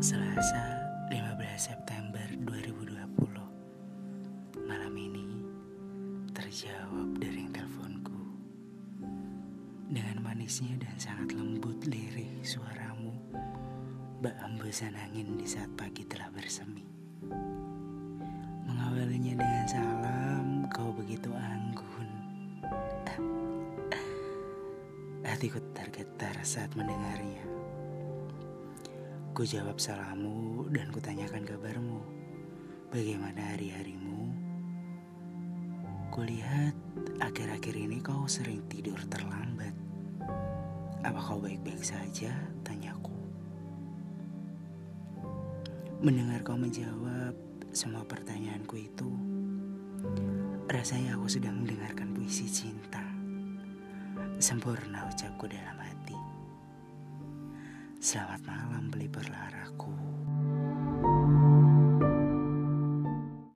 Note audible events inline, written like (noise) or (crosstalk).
Selasa 15 September 2020 Malam ini terjawab dari teleponku. Dengan manisnya dan sangat lembut lirih suaramu Bak embusan angin di saat pagi telah bersemi. Mengawalinya dengan salam kau begitu anggun. (laughs) Hatiku tergetar saat mendengarnya Ku jawab salamu dan kutanyakan kabarmu. Bagaimana hari-harimu? Kulihat akhir-akhir ini kau sering tidur terlambat. Apa kau baik-baik saja? Tanyaku. Mendengar kau menjawab semua pertanyaanku itu, rasanya aku sedang mendengarkan puisi cinta. Sempurna ucapku dalam hati. Selamat malam beli berlaraku.